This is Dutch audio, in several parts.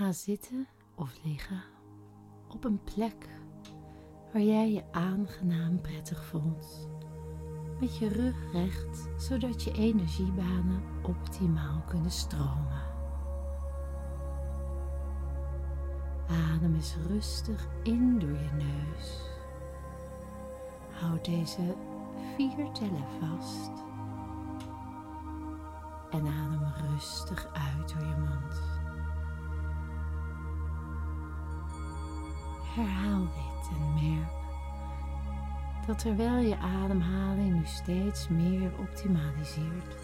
Ga zitten of liggen op een plek waar jij je aangenaam prettig voelt. Met je rug recht, zodat je energiebanen optimaal kunnen stromen. Adem eens rustig in door je neus. Houd deze vier tellen vast. En adem rustig uit door je mond. Herhaal dit en merk dat terwijl je ademhaling nu steeds meer optimaliseert,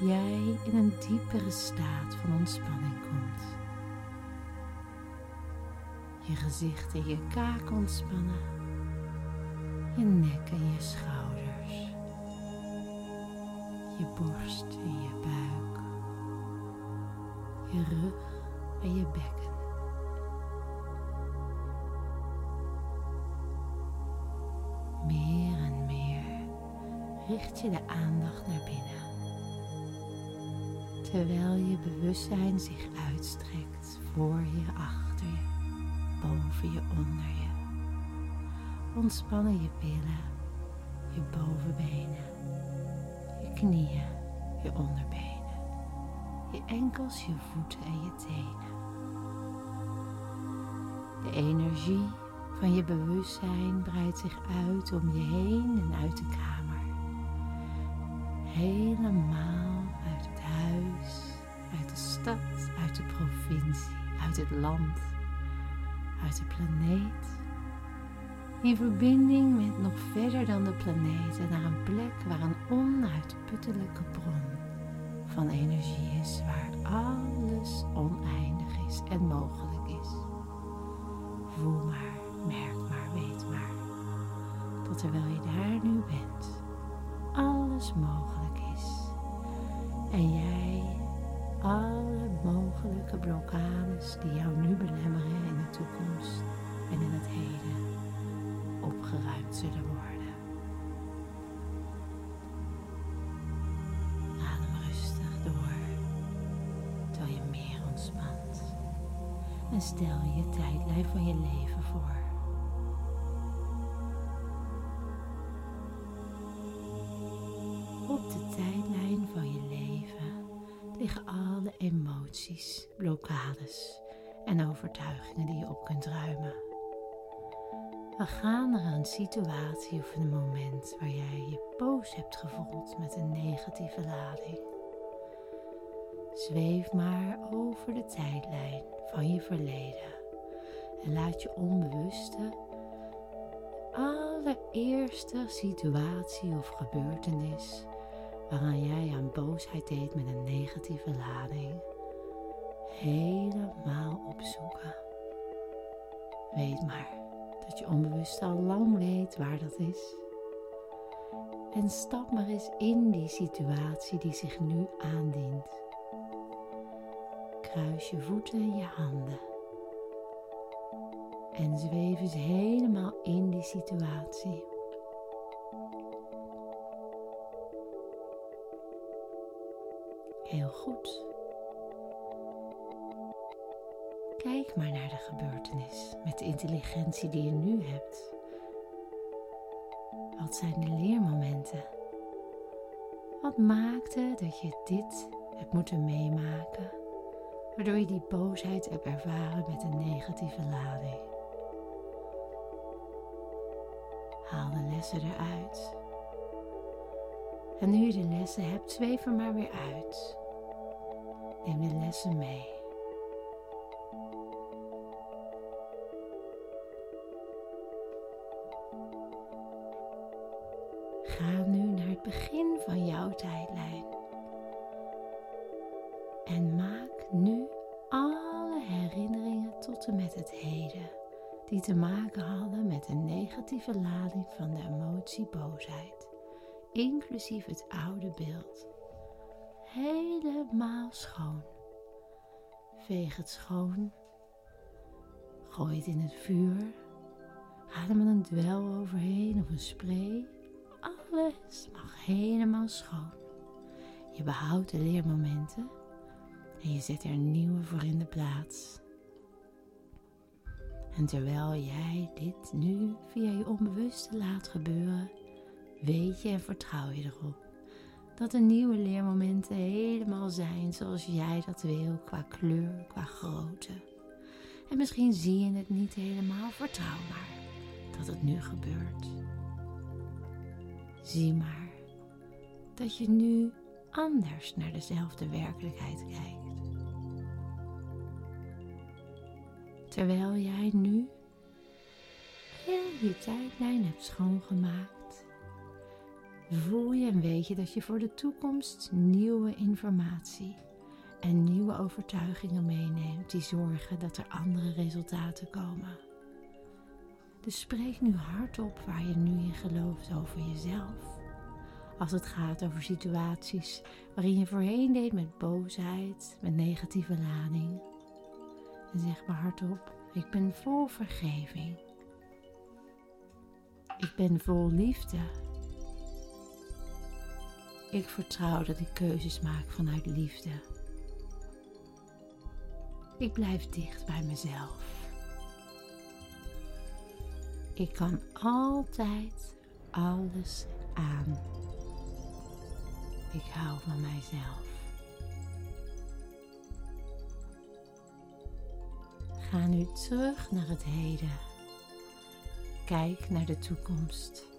jij in een diepere staat van ontspanning komt. Je gezicht en je kaak ontspannen, je nek en je schouders, je borst en je buik, je rug en je bekken. Richt je de aandacht naar binnen. Terwijl je bewustzijn zich uitstrekt voor je, achter je, boven je, onder je. Ontspannen je billen, je bovenbenen, je knieën, je onderbenen, je enkels, je voeten en je tenen. De energie van je bewustzijn breidt zich uit om je heen en uit de kamer. Helemaal uit het huis, uit de stad, uit de provincie, uit het land, uit de planeet. In verbinding met nog verder dan de planeet naar een plek waar een onuitputtelijke bron van energie is, waar alles oneindig is en mogelijk is. Voel maar merk maar, weet maar, dat terwijl je daar nu bent, alles mogelijk. En jij alle mogelijke blokkades die jou nu belemmeren in de toekomst en in het heden opgeruimd zullen worden. Adem rustig door, terwijl je meer ontspant. En stel je tijdlijn van je leven voor. Op de tijdlijn van je leven liggen alle emoties, blokkades en overtuigingen die je op kunt ruimen. We gaan naar een situatie of een moment waar jij je boos hebt gevoeld met een negatieve lading. Zweef maar over de tijdlijn van je verleden en laat je onbewuste allereerste situatie of gebeurtenis waaraan jij aan boosheid deed met een negatieve lading helemaal opzoeken. Weet maar dat je onbewust al lang weet waar dat is. En stap maar eens in die situatie die zich nu aandient. Kruis je voeten en je handen. En zweef eens helemaal in die situatie. Heel goed. Kijk maar naar de gebeurtenis met de intelligentie die je nu hebt. Wat zijn de leermomenten? Wat maakte dat je dit hebt moeten meemaken, waardoor je die boosheid hebt ervaren met een negatieve lading? Haal de lessen eruit. En nu je de lessen hebt, zweef er maar weer uit. Neem de lessen mee. Ga nu naar het begin van jouw tijdlijn. En maak nu alle herinneringen tot en met het heden die te maken hadden met een negatieve lading van de emotie boosheid, inclusief het oude beeld. Helemaal schoon. Veeg het schoon. Gooi het in het vuur. Adem er een dwel overheen of een spray. Alles mag helemaal schoon. Je behoudt de leermomenten En je zet er nieuwe voor in de plaats. En terwijl jij dit nu via je onbewuste laat gebeuren, weet je en vertrouw je erop dat de nieuwe leermomenten helemaal zijn zoals jij dat wil, qua kleur, qua grootte. En misschien zie je het niet helemaal, vertrouw maar dat het nu gebeurt. Zie maar dat je nu anders naar dezelfde werkelijkheid kijkt. Terwijl jij nu heel je tijdlijn hebt schoongemaakt, voel je en weet je dat je voor de toekomst nieuwe informatie en nieuwe overtuigingen meeneemt die zorgen dat er andere resultaten komen. Dus spreek nu hardop waar je nu in gelooft over jezelf. Als het gaat over situaties waarin je voorheen deed met boosheid, met negatieve lading. En zeg maar hardop, ik ben vol vergeving. Ik ben vol liefde. Ik vertrouw dat ik keuzes maak vanuit liefde. Ik blijf dicht bij mezelf. Ik kan altijd alles aan. Ik hou van mijzelf. Ga nu terug naar het heden. Kijk naar de toekomst.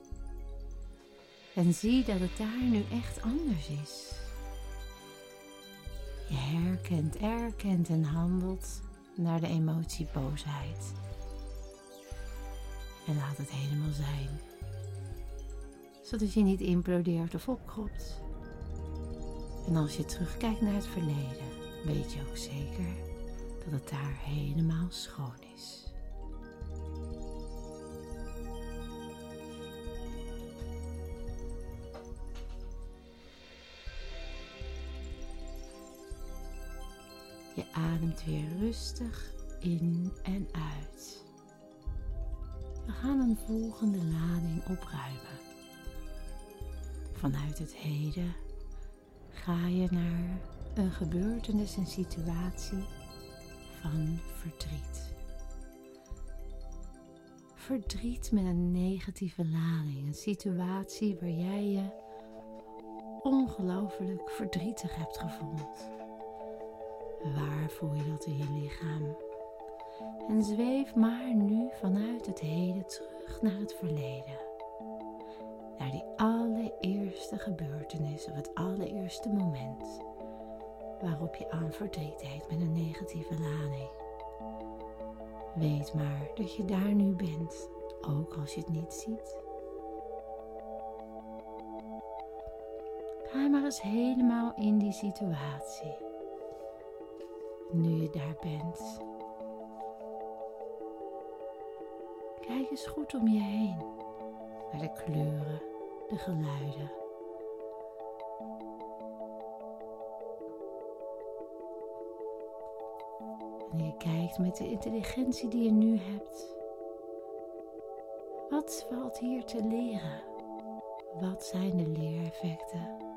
En zie dat het daar nu echt anders is. Je herkent, erkent en handelt naar de emotie boosheid. En laat het helemaal zijn. Zodat je niet implodeert of opkropt. En als je terugkijkt naar het verleden, weet je ook zeker dat het daar helemaal schoon is. Je ademt weer rustig in en uit. We gaan een volgende lading opruimen. Vanuit het heden ga je naar een gebeurtenis en situatie van verdriet. Verdriet met een negatieve lading, een situatie waar jij je ongelooflijk verdrietig hebt gevoeld. Waar voel je dat in je lichaam? En zweef maar nu vanuit het heden terug naar het verleden. Naar die allereerste gebeurtenis of het allereerste moment waarop je aan verdriet deed met een negatieve lading. Weet maar dat je daar nu bent, ook als je het niet ziet. Ga maar eens helemaal in die situatie. Nu je daar bent. Kijk eens goed om je heen naar de kleuren, de geluiden. En je kijkt met de intelligentie die je nu hebt. Wat valt hier te leren? Wat zijn de leereffecten?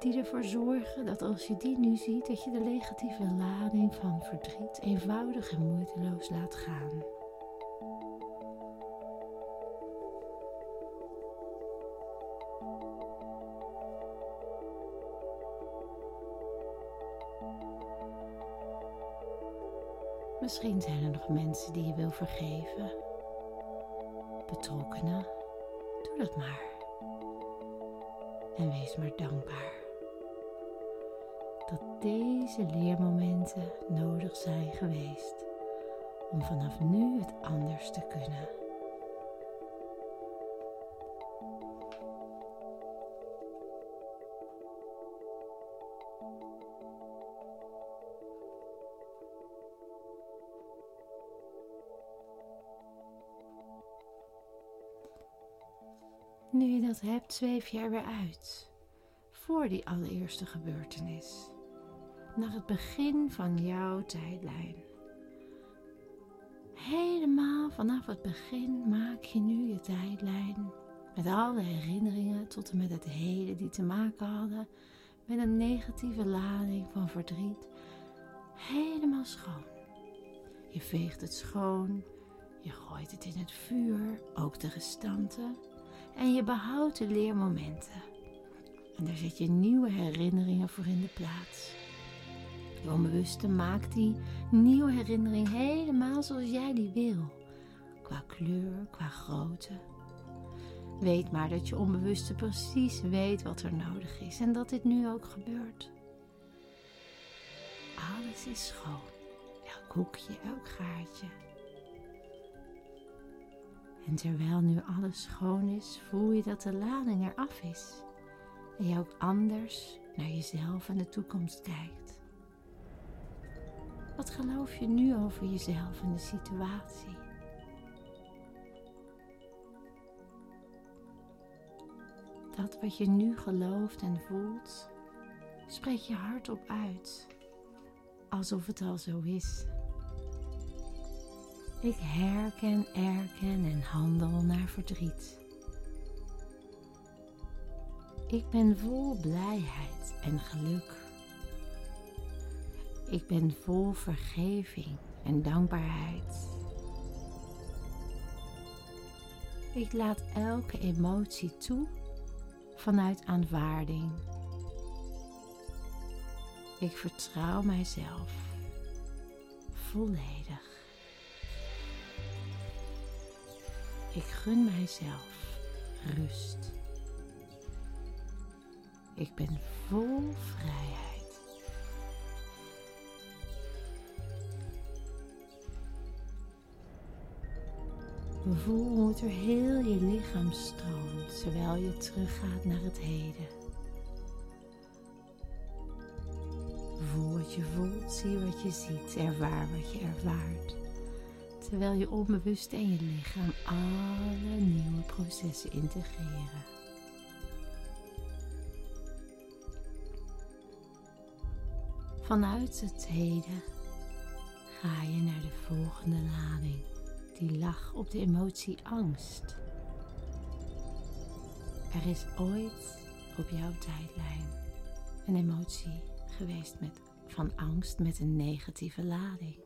Die ervoor zorgen dat als je die nu ziet, dat je de negatieve lading van verdriet eenvoudig en moeiteloos laat gaan. Misschien zijn er nog mensen die je wil vergeven. Betrokkenen. Doe dat maar. En wees maar dankbaar. Deze leermomenten nodig zijn geweest om vanaf nu het anders te kunnen. Nu je dat hebt, zweef je er weer uit. Voor die allereerste gebeurtenis. Naar het begin van jouw tijdlijn. Helemaal vanaf het begin maak je nu je tijdlijn. Met alle herinneringen tot en met het heden die te maken hadden met een negatieve lading van verdriet helemaal schoon. Je veegt het schoon, je gooit het in het vuur, ook de restanten, en je behoudt de leermomenten. En daar zet je nieuwe herinneringen voor in de plaats. Je onbewuste maakt die nieuwe herinnering helemaal zoals jij die wil. Qua kleur, qua grootte. Weet maar dat je onbewuste precies weet wat er nodig is en dat dit nu ook gebeurt. Alles is schoon. Elk hoekje, elk gaatje. En terwijl nu alles schoon is, voel je dat de lading eraf is. En je ook anders naar jezelf en de toekomst kijkt. Wat geloof je nu over jezelf en de situatie? Dat wat je nu gelooft en voelt, spreek je hardop uit, alsof het al zo is. Ik herken, erken en handel naar verdriet. Ik ben vol blijheid en geluk. Ik ben vol vergeving en dankbaarheid. Ik laat elke emotie toe vanuit aanvaarding. Ik vertrouw mijzelf volledig. Ik gun mijzelf rust. Ik ben vol vrijheid. Voel hoe het er heel je lichaam stroomt terwijl je teruggaat naar het heden. Voel wat je voelt, zie wat je ziet, ervaar wat je ervaart. Terwijl je onbewust in je lichaam alle nieuwe processen integreren. Vanuit het heden ga je naar de volgende lading, die lag op de emotie angst. Er is ooit op jouw tijdlijn een emotie geweest met, van angst met een negatieve lading.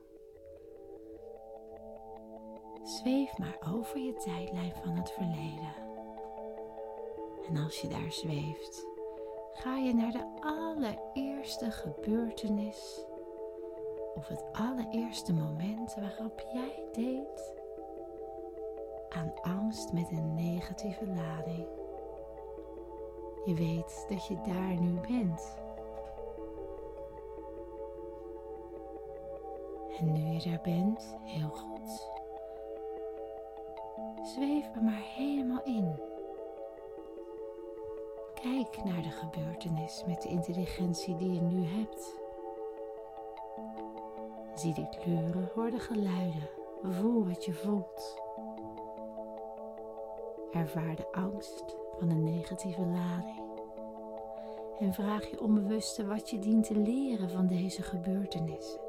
Zweef maar over je tijdlijn van het verleden. En als je daar zweeft, ga je naar de allereerste gebeurtenis of het allereerste moment waarop jij deed aan angst met een negatieve lading. Je weet dat je daar nu bent. En nu je daar bent, heel goed. Zweef er maar helemaal in. Kijk naar de gebeurtenis met de intelligentie die je nu hebt. Zie de kleuren, hoor de geluiden, voel wat je voelt. Ervaar de angst van een negatieve lading. En vraag je onbewuste wat je dient te leren van deze gebeurtenissen.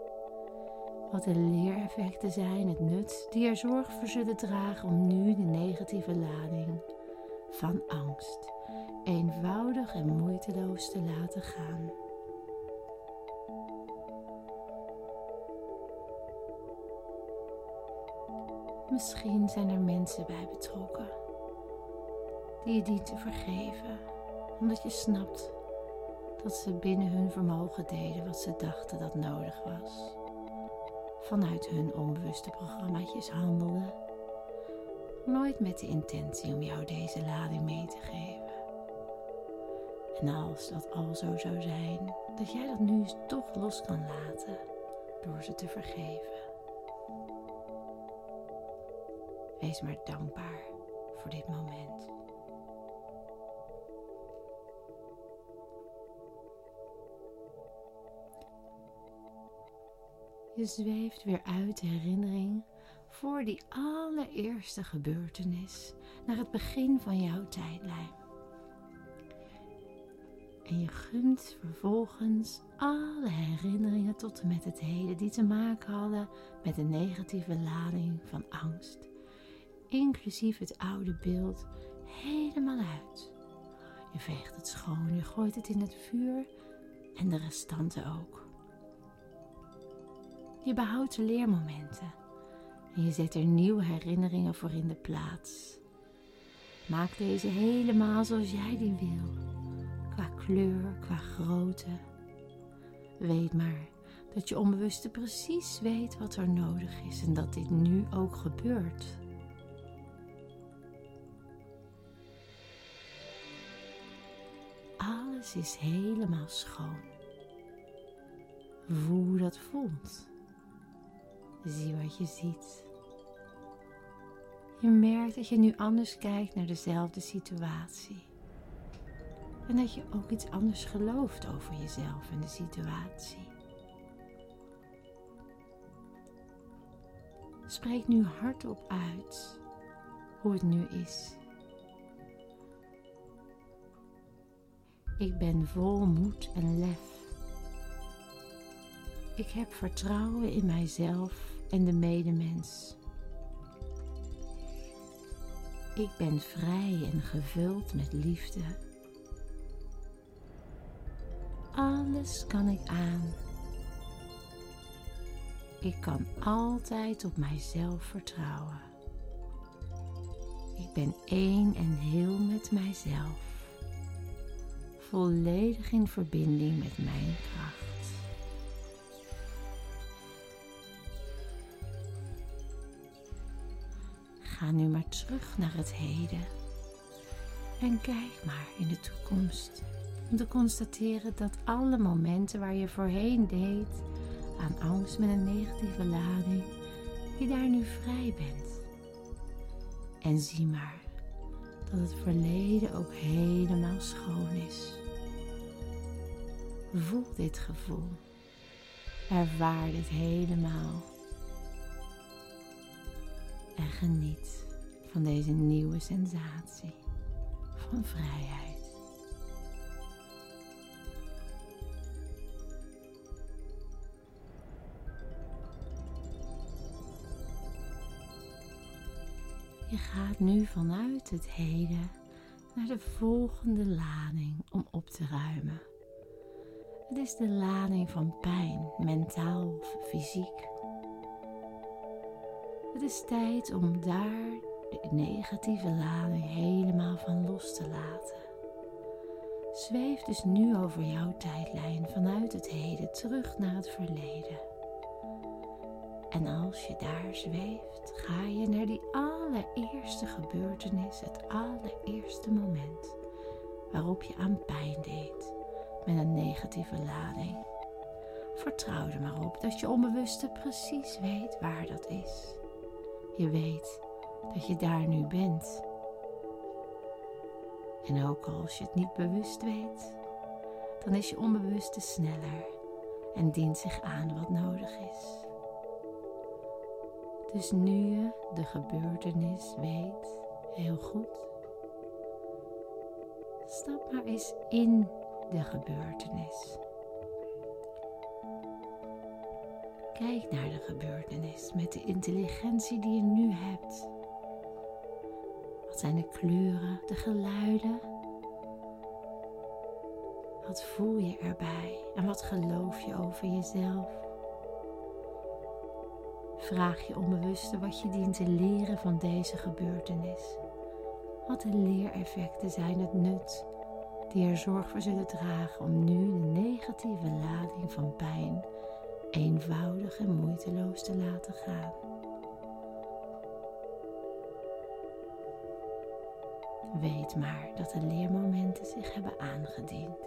Wat de leereffecten zijn, het nut die er zorg voor zullen dragen om nu de negatieve lading van angst eenvoudig en moeiteloos te laten gaan. Misschien zijn er mensen bij betrokken die je dient te vergeven, omdat je snapt dat ze binnen hun vermogen deden wat ze dachten dat nodig was. Vanuit hun onbewuste programmaatjes handelden, nooit met de intentie om jou deze lading mee te geven. En als dat al zo zou zijn, dat jij dat nu toch los kan laten door ze te vergeven. Wees maar dankbaar voor dit moment. Je zweeft weer uit de herinnering voor die allereerste gebeurtenis naar het begin van jouw tijdlijn. En je gunt vervolgens alle herinneringen tot en met het heden die te maken hadden met een negatieve lading van angst, inclusief het oude beeld, helemaal uit. Je veegt het schoon, je gooit het in het vuur En de restanten ook. Je behoudt de leermomenten en je zet er nieuwe herinneringen voor in de plaats. Maak deze helemaal zoals jij die wil, qua kleur, qua grootte. Weet maar dat je onbewuste precies weet wat er nodig is en dat dit nu ook gebeurt. Alles is helemaal schoon. Voel dat voelt. Zie wat je ziet. Je merkt dat je nu anders kijkt naar dezelfde situatie. En dat je ook iets anders gelooft over jezelf en de situatie. Spreek nu hardop uit hoe het nu is. Ik ben vol moed en lef. Ik heb vertrouwen in mijzelf en de medemens. Ik ben vrij en gevuld met liefde. Alles kan ik aan. Ik kan altijd op mijzelf vertrouwen. Ik ben één en heel met mijzelf. Volledig in verbinding met mijn kracht. Ga nu maar terug naar het heden. En kijk maar in de toekomst. Om te constateren dat alle momenten waar je voorheen deed aan angst met een negatieve lading, je daar nu vrij bent. En zie maar dat het verleden ook helemaal schoon is. Voel dit gevoel. Ervaar dit helemaal en geniet van deze nieuwe sensatie van vrijheid. Je gaat nu vanuit het heden naar de volgende lading om op te ruimen. Het is de lading van pijn, mentaal of fysiek. Het is tijd om daar de negatieve lading helemaal van los te laten. Zweef dus nu over jouw tijdlijn vanuit het heden terug naar het verleden. En als je daar zweeft, ga je naar die allereerste gebeurtenis, het allereerste moment waarop je aan pijn deed met een negatieve lading. Vertrouw er maar op dat je onbewuste precies weet waar dat is. Je weet dat je daar nu bent. En ook als je het niet bewust weet, dan is je onbewuste sneller en dient zich aan wat nodig is. Dus nu je de gebeurtenis weet, heel goed, stap maar eens in de gebeurtenis. Kijk naar de gebeurtenis met de intelligentie die je nu hebt. Wat zijn de kleuren, de geluiden? Wat voel je erbij en wat geloof je over jezelf? Vraag je onbewuste wat je dient te leren van deze gebeurtenis. Wat de leereffecten zijn, het nut die er zorg voor zullen dragen om nu de negatieve lading van pijn eenvoudig en moeiteloos te laten gaan. Weet maar dat de leermomenten zich hebben aangediend.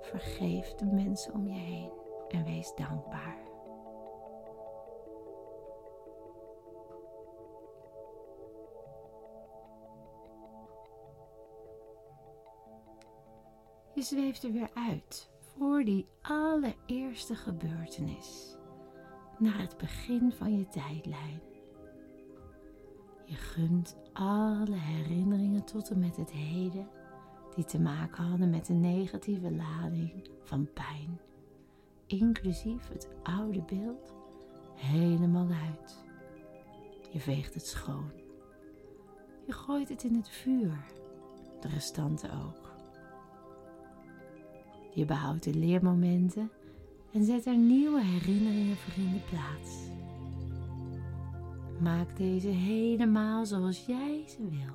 Vergeef de mensen om je heen en wees dankbaar. Je zweeft er weer uit voor die allereerste gebeurtenis, naar het begin van je tijdlijn. Je gunt alle herinneringen tot en met het heden die te maken hadden met een negatieve lading van pijn, inclusief het oude beeld, helemaal uit. Je veegt het schoon. Je gooit het in het vuur, de restanten ook. Je behoudt de leermomenten en zet er nieuwe herinneringen voor in de plaats. Maak deze helemaal zoals jij ze wil,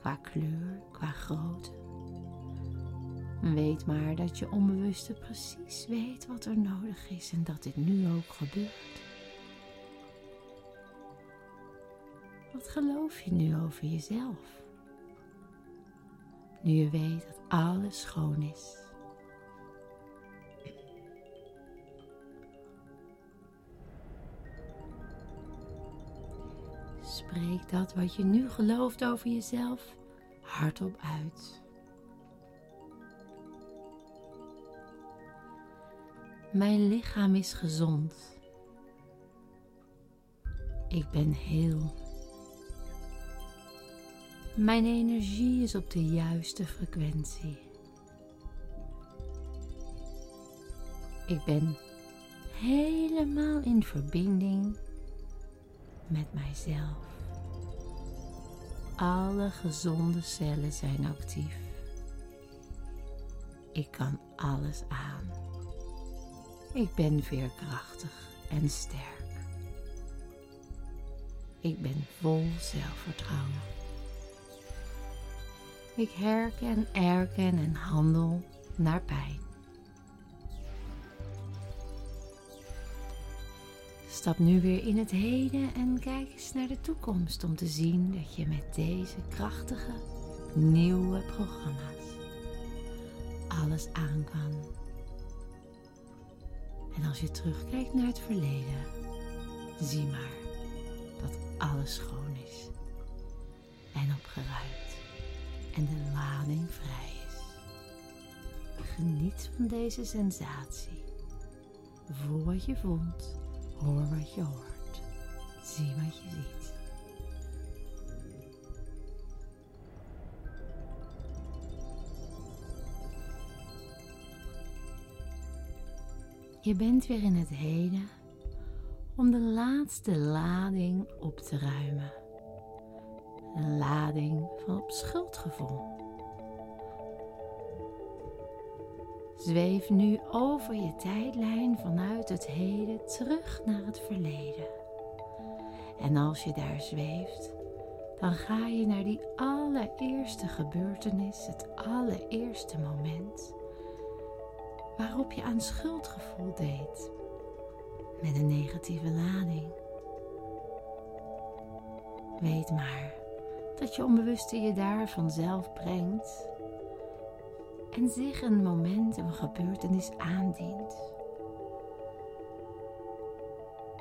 qua kleur, qua grootte. Weet maar dat je onbewuste precies weet wat er nodig is en dat dit nu ook gebeurt. Wat geloof je nu over jezelf? Nu je weet dat alles schoon is. Spreek dat wat je nu gelooft over jezelf hardop uit. Mijn lichaam is gezond. Ik ben heel. Mijn energie is op de juiste frequentie. Ik ben helemaal in verbinding met mijzelf. Alle gezonde cellen zijn actief. Ik kan alles aan. Ik ben veerkrachtig en sterk. Ik ben vol zelfvertrouwen. Ik herken, erken en handel naar pijn. Stap nu weer in het heden en kijk eens naar de toekomst om te zien dat je met deze krachtige nieuwe programma's alles aan kan. En als je terugkijkt naar het verleden, zie maar dat alles schoon is en opgeruimd en de lading vrij is. Geniet van deze sensatie. Voel wat je voelt Hoor wat je hoort. Zie wat je ziet. Je bent weer in het heden om de laatste lading op te ruimen. Een lading van schuldgevoel. Zweef nu over je tijdlijn vanuit het heden terug naar het verleden. En als je daar zweeft, dan ga je naar die allereerste gebeurtenis, het allereerste moment waarop je aan schuldgevoel deed met een negatieve lading. Weet maar dat je onbewuste je daar vanzelf brengt en zich een moment, een gebeurtenis aandient.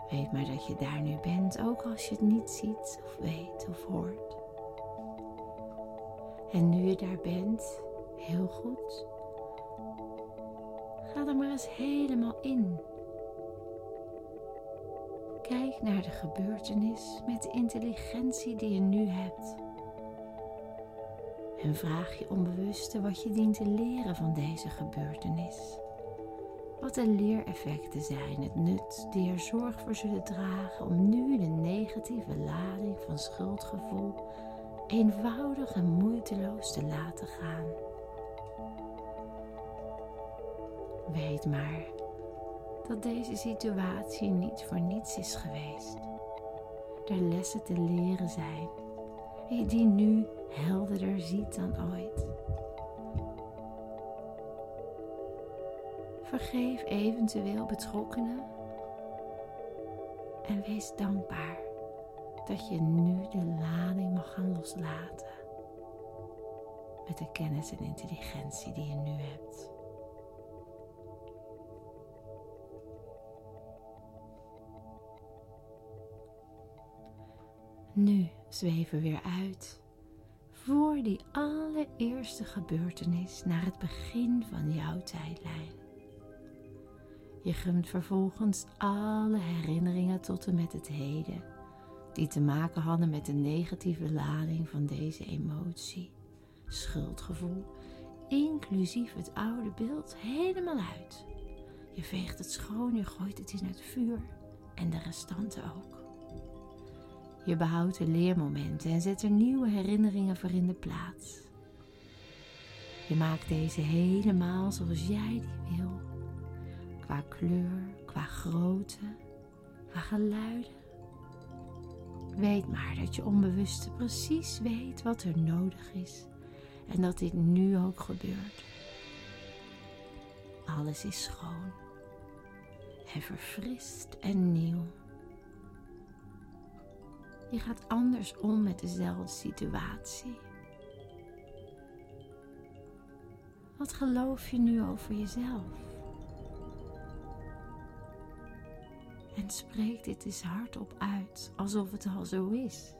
Weet maar dat je daar nu bent, ook als je het niet ziet of weet of hoort. En nu je daar bent, heel goed, ga er maar eens helemaal in. Kijk naar de gebeurtenis met de intelligentie die je nu hebt. En vraag je onbewuste wat je dient te leren van deze gebeurtenis. Wat de leereffecten zijn, het nut die er zorg voor zullen dragen om nu de negatieve lading van schuldgevoel eenvoudig en moeiteloos te laten gaan. Weet maar dat deze situatie niet voor niets is geweest. Er lessen te leren zijn die nu helderder ziet dan ooit. Vergeef eventueel betrokkenen en wees dankbaar dat je nu de lading mag gaan loslaten met de kennis en intelligentie die je nu hebt. Nu zweven we weer uit voor die allereerste gebeurtenis naar het begin van jouw tijdlijn. Je gunt vervolgens alle herinneringen tot en met het heden, die te maken hadden met de negatieve lading van deze emotie, schuldgevoel, inclusief het oude beeld, helemaal uit. Je veegt het schoon, je gooit het in het vuur en de restanten ook. Je behoudt de leermomenten en zet er nieuwe herinneringen voor in de plaats. Je maakt deze helemaal zoals jij die wil. Qua kleur, qua grootte, qua geluiden. Weet maar dat je onbewuste precies weet wat er nodig is en dat dit nu ook gebeurt. Alles is schoon en verfrist en nieuw. Je gaat anders om met dezelfde situatie. Wat geloof je nu over jezelf? En spreek dit eens hardop uit, alsof het al zo is.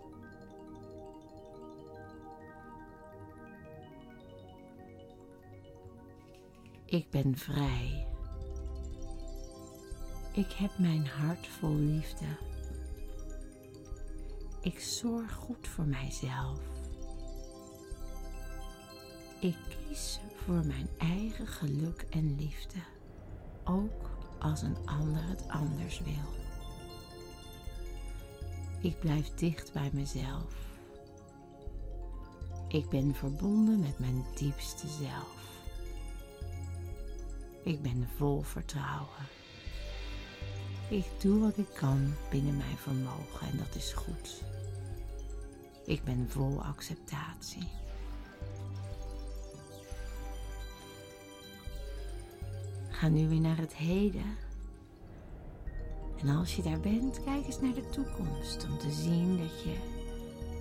Ik ben vrij. Ik heb mijn hart vol liefde. Ik zorg goed voor mijzelf. Ik kies voor mijn eigen geluk en liefde, ook als een ander het anders wil. Ik blijf dicht bij mezelf. Ik ben verbonden met mijn diepste zelf. Ik ben vol vertrouwen. Ik doe wat ik kan binnen mijn vermogen en dat is goed. Ik ben vol acceptatie. Ga nu weer naar het heden. En als je daar bent, kijk eens naar de toekomst om te zien dat je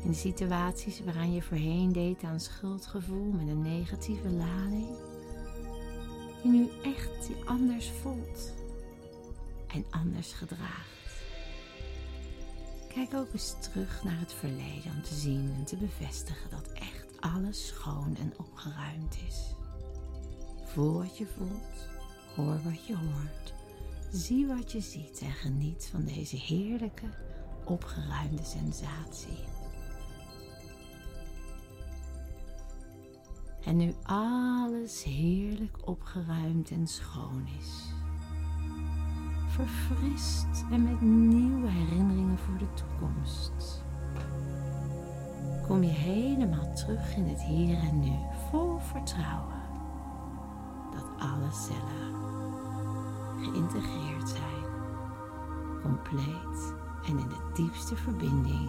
in situaties waaraan je voorheen deed aan schuldgevoel met een negatieve lading, je nu echt anders voelt en anders gedraagt. Kijk ook eens terug naar het verleden om te zien en te bevestigen dat echt alles schoon en opgeruimd is. Voel wat je voelt, hoor wat je hoort, zie wat je ziet en geniet van deze heerlijke, opgeruimde sensatie. En nu alles heerlijk opgeruimd en schoon is verfrist en met nieuwe herinneringen voor de toekomst. Kom je helemaal terug in het hier en nu, vol vertrouwen dat alle cellen geïntegreerd zijn, compleet en in de diepste verbinding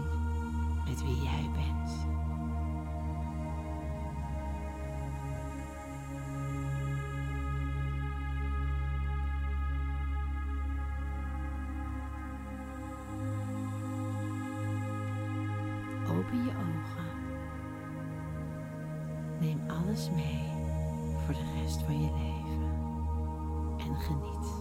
met wie jij bent. Alles mee voor de rest van je leven. En geniet.